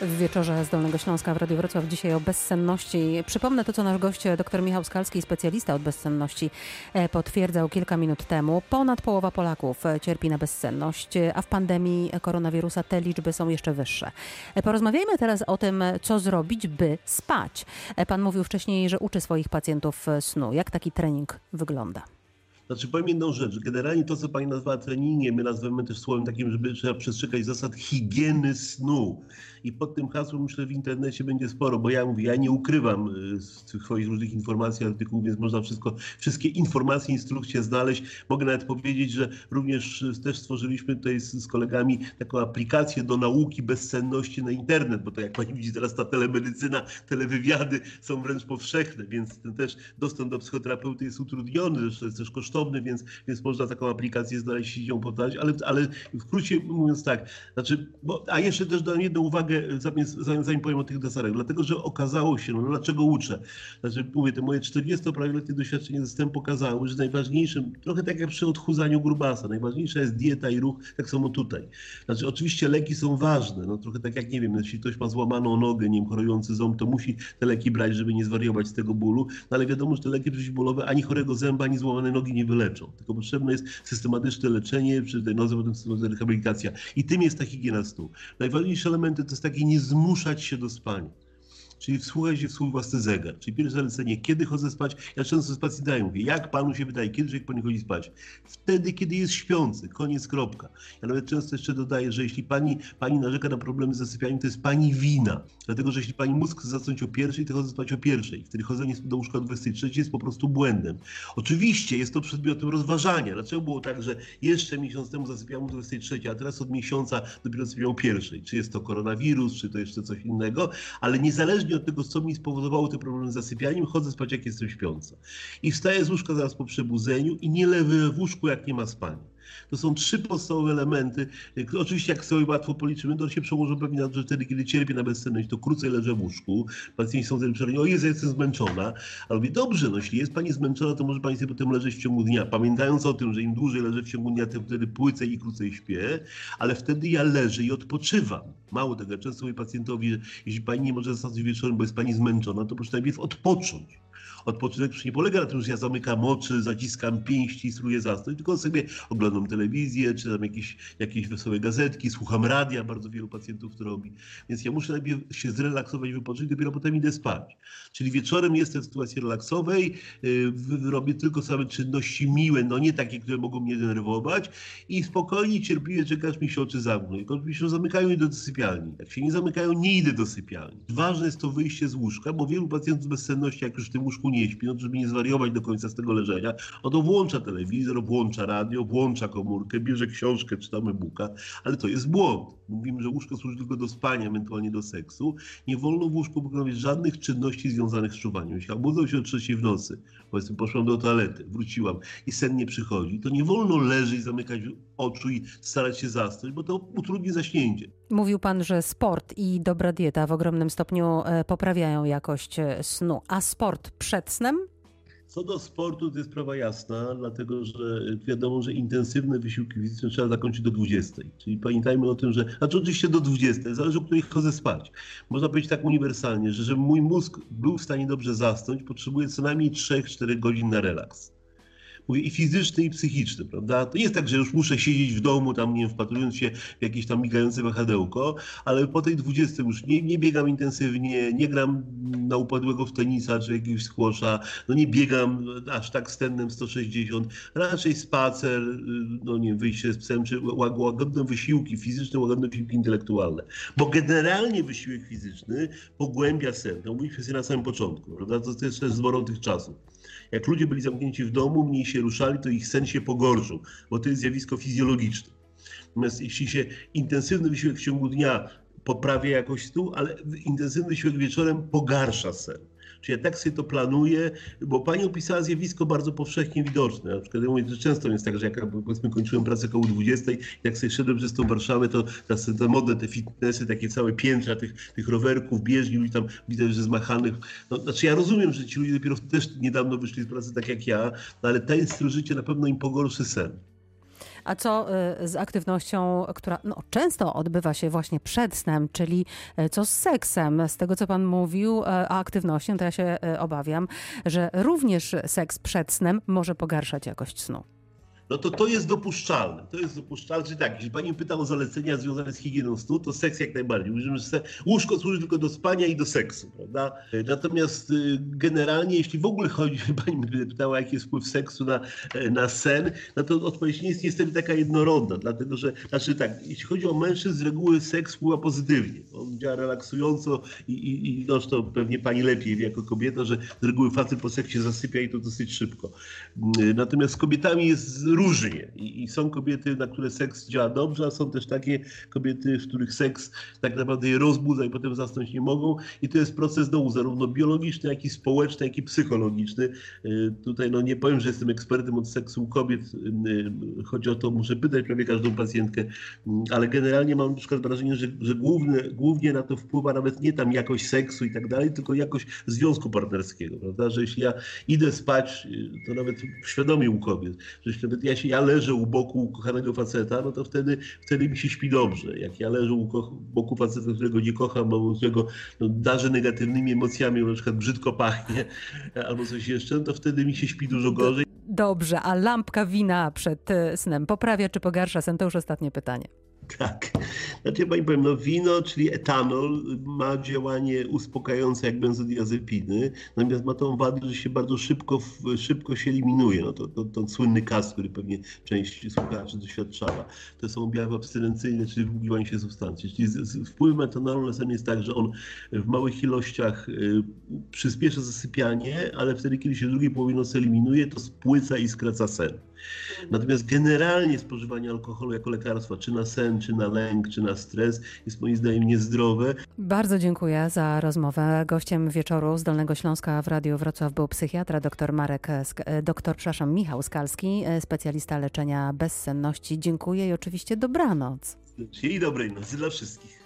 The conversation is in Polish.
W wieczorze z Dolnego Śląska w Radiu Wrocław dzisiaj o bezsenności. Przypomnę to, co nasz gość, dr Michał Skalski, specjalista od bezsenności, e, potwierdzał kilka minut temu. Ponad połowa Polaków e, cierpi na bezsenność, a w pandemii koronawirusa te liczby są jeszcze wyższe. E, porozmawiajmy teraz o tym, co zrobić, by spać. Pan mówił wcześniej, że uczy swoich pacjentów snu. Jak taki trening wygląda? Znaczy powiem jedną rzecz. Generalnie to, co pani nazwała treningiem, my nazywamy też słowem takim, żeby trzeba przestrzegać zasad higieny snu. I pod tym hasłem myślę w internecie będzie sporo, bo ja mówię, ja nie ukrywam y, z tych swoich różnych informacji, artykułów, więc można wszystko, wszystkie informacje, instrukcje znaleźć. Mogę nawet powiedzieć, że również y, też stworzyliśmy tutaj z, z kolegami taką aplikację do nauki bezsenności na internet, bo to jak pani widzi teraz ta telemedycyna, telewywiady są wręcz powszechne, więc ten też dostęp do psychoterapeuty jest utrudniony, zresztą jest też kosztowny, więc, więc można taką aplikację znaleźć i ją powtarzać, ale, ale w skrócie mówiąc tak, znaczy, bo, a jeszcze też dam jedną uwagę, uwagę, zanim powiem o tych deserach, dlatego że okazało się, no dlaczego uczę? Znaczy, mówię, te moje 40-paroletnie doświadczenie ze STEM pokazały, że najważniejszym, trochę tak jak przy odchudzaniu grubasa, najważniejsza jest dieta i ruch, tak samo tutaj. Znaczy, oczywiście leki są ważne, no trochę tak jak, nie wiem, jeśli ktoś ma złamaną nogę, nie wiem, chorujący ząb, to musi te leki brać, żeby nie zwariować z tego bólu, no ale wiadomo, że te leki przeciwbólowe ani chorego zęba, ani złamanej nogi nie wyleczą, tylko potrzebne jest systematyczne leczenie, przy tej nodze potem rehabilitacja. I tym jest ta higiena snu. Najważniejsze elementy to jest takie nie zmuszać się do spania czyli wsłuchaj się w swój własny zegar. Czyli pierwsze zalecenie, kiedy chodzę spać? Ja często z pacjentami mówię, jak panu się wydaje, kiedy człowiek powinien chodzić spać? Wtedy, kiedy jest śpiący, koniec, kropka. Ja nawet często jeszcze dodaję, że jeśli pani, pani narzeka na problemy z zasypianiem, to jest pani wina. Dlatego, że jeśli pani mózg chce zacząć o pierwszej, to chodzę spać o pierwszej. Wtedy chodzenie do łóżka o 23 jest po prostu błędem. Oczywiście jest to przedmiotem rozważania. Dlaczego było tak, że jeszcze miesiąc temu zasypiałem o 23, a teraz od miesiąca dopiero zasypiam o pierwszej? Czy jest to koronawirus, czy to jeszcze coś innego? Ale niezależnie niezależnie od tego, co mi spowodowało te problemy z zasypianiem, chodzę spać, jak jestem śpiąca. I wstaję z łóżka zaraz po przebudzeniu i nie lewy w łóżku, jak nie ma spania. To są trzy podstawowe elementy. Oczywiście, jak sobie łatwo policzymy, to się przełożą pewnie na to, że wtedy, kiedy cierpię na bezsenność, to krócej leżę w łóżku. Pacjenci są zresztą o Jezu, jestem zmęczona. Ale mówię, dobrze, no jeśli jest Pani zmęczona, to może Pani sobie potem leżeć w ciągu dnia. Pamiętając o tym, że im dłużej leżę w ciągu dnia, tym wtedy płycej i krócej śpię, ale wtedy ja leżę i odpoczywam. Mało tego, ja często mówię pacjentowi, że jeśli Pani nie może zasnąć wieczorem, bo jest Pani zmęczona, to proszę najpierw odpocząć odpoczynek już nie polega na tym, że ja zamykam oczy, zaciskam pięści i spróbuję zasnąć, tylko sobie oglądam telewizję, czytam jakieś, jakieś wesołe gazetki, słucham radia, bardzo wielu pacjentów to robi. Więc ja muszę najpierw się zrelaksować, wypocząć, dopiero potem idę spać. Czyli wieczorem jestem w sytuacji relaksowej, yy, robię tylko same czynności miłe, no nie takie, które mogą mnie denerwować i spokojnie, cierpliwie czekasz mi się oczy zamkną. Jak mi się zamykają, idę do sypialni. Jak się nie zamykają, nie idę do sypialni. Ważne jest to wyjście z łóżka, bo wielu pacjentów z bezsenności, jak już w tym łóżku nie śpi, no, żeby nie zwariować do końca z tego leżenia, no to włącza telewizor, włącza radio, włącza komórkę, bierze książkę, czytamy buka, ale to jest błąd. Mówimy, że łóżko służy tylko do spania, ewentualnie do seksu. Nie wolno w łóżku wykonywać żadnych czynności związanych z czuwaniem. Jeśli obudzę się o trzeciej w nocy, powiedzmy poszłam do toalety, wróciłam i sen nie przychodzi, to nie wolno leżeć, zamykać oczu i starać się zasnąć, bo to utrudni zaśnięcie. Mówił pan, że sport i dobra dieta w ogromnym stopniu e, poprawiają jakość e, snu, a sport przed snem co do sportu, to jest sprawa jasna, dlatego że wiadomo, że intensywne wysiłki fizyczne trzeba zakończyć do 20. Czyli pamiętajmy o tym, że, znaczy oczywiście do 20, zależy o której chodzę spać. Można powiedzieć tak uniwersalnie, że żeby mój mózg był w stanie dobrze zasnąć, potrzebuje co najmniej 3-4 godzin na relaks mówię, i fizyczny, i psychiczny, prawda? To nie jest tak, że już muszę siedzieć w domu, tam, nie wiem, wpatrując się w jakieś tam migające wahadełko, ale po tej 20 już nie, nie biegam intensywnie, nie gram na upadłego w tenisa czy jakiegoś squasha, no nie biegam aż tak stennem 160, raczej spacer, no nie wiem, wyjście z psem, czy łagodne wysiłki fizyczne, łagodne wysiłki intelektualne. Bo generalnie wysiłek fizyczny pogłębia sen. To mówiliśmy na samym początku, prawda? To jest też zborą tych czasów. Jak ludzie byli zamknięci w domu, mniej się ruszali, to ich sen się pogorszył, bo to jest zjawisko fizjologiczne. Natomiast jeśli się intensywny wysiłek w ciągu dnia poprawia jakość snu, ale intensywny wysiłek wieczorem pogarsza sen. Czy ja tak sobie to planuję, bo pani opisała zjawisko bardzo powszechnie widoczne. Na przykład ja mówię, że często jest tak, że jak powiedzmy kończyłem pracę koło 20, jak sobie szedłem przez tą Warszawę, to te, te modne, te fitnessy, takie całe piętra tych, tych rowerków, bieżni, ludzi tam widać, że zmachanych. No, znaczy ja rozumiem, że ci ludzie dopiero też niedawno wyszli z pracy tak jak ja, no, ale ten styl życia na pewno im pogorszy sen. A co y, z aktywnością, która no, często odbywa się właśnie przed snem, czyli y, co z seksem? Z tego, co pan mówił, y, a aktywnością, to ja się obawiam, że również seks przed snem może pogarszać jakość snu. No to to jest dopuszczalne. To jest dopuszczalne. Czyli tak, jeśli pani pyta o zalecenia związane z higieną snu, to seks jak najbardziej. Mówimy, że łóżko służy tylko do spania i do seksu, prawda? Natomiast y, generalnie, jeśli w ogóle chodzi, pani pytała, jaki jest wpływ seksu na, e, na sen, no to odpowiedź nie jest niestety taka jednorodna, dlatego że, znaczy tak, jeśli chodzi o mężczyzn, z reguły seks wpływa pozytywnie. On działa relaksująco i, i, i no, to pewnie pani lepiej wie jako kobieta, że z reguły facet po seksie zasypia i to dosyć szybko. Natomiast z kobietami jest różnie I, i są kobiety, na które seks działa dobrze, a są też takie kobiety, w których seks tak naprawdę je rozbudza i potem zasnąć nie mogą. I to jest proces znowu zarówno biologiczny, jak i społeczny, jak i psychologiczny. Y, Tutaj no nie powiem, że jestem ekspertem od seksu kobiet, y, chodzi o to, muszę pytać prawie każdą pacjentkę, y, ale generalnie mam na przykład wrażenie, że, że główne, głównie na to wpływa nawet nie tam jakość seksu i tak dalej, tylko jakość związku partnerskiego, prawda, że jeśli ja idę spać, y, to nawet świadomie u kobiet, że jeśli nawet ja, się, ja leżę u boku ukochanego faceta, no to wtedy, wtedy mi się śpi dobrze. Jak ja leżę u boku faceta, którego nie kocham, albo którego no, darzę negatywnymi emocjami, na przykład brzydko pachnie, albo coś jeszcze, no to wtedy mi się śpi dużo gorzej. Dobrze, a lampka wina przed y, snem poprawia czy pogarsza sen? To już ostatnie pytanie. Tak. Znaczy pani powiem, no wino, czyli etanol, ma działanie uspokajające jak benzodiazepiny, natomiast ma tą wadę, że się bardzo szybko, szybko się eliminuje. No to, to, to słynny kas, który pewnie część słuchaczy doświadczała. To są objawy abstynencyjne, czyli wygłupianie się substancji. Czyli wpływem etanolu na sen jest tak, że on w małych ilościach y, przyspiesza zasypianie, ale wtedy, kiedy się drugiej połowie nocy eliminuje, to spłyca i skraca sen. Natomiast generalnie spożywanie alkoholu jako lekarstwa, czy na sen, czy na lęk, czy na stres, jest moim zdaniem niezdrowe. Bardzo dziękuję za rozmowę. Gościem wieczoru z Dolnego Śląska w Radiu Wrocław był psychiatra dr Marek, e, doktor, przepraszam, Michał Skalski, e, specjalista leczenia bezsenności. Dziękuję i oczywiście dobranoc. I dobrej nocy dla wszystkich.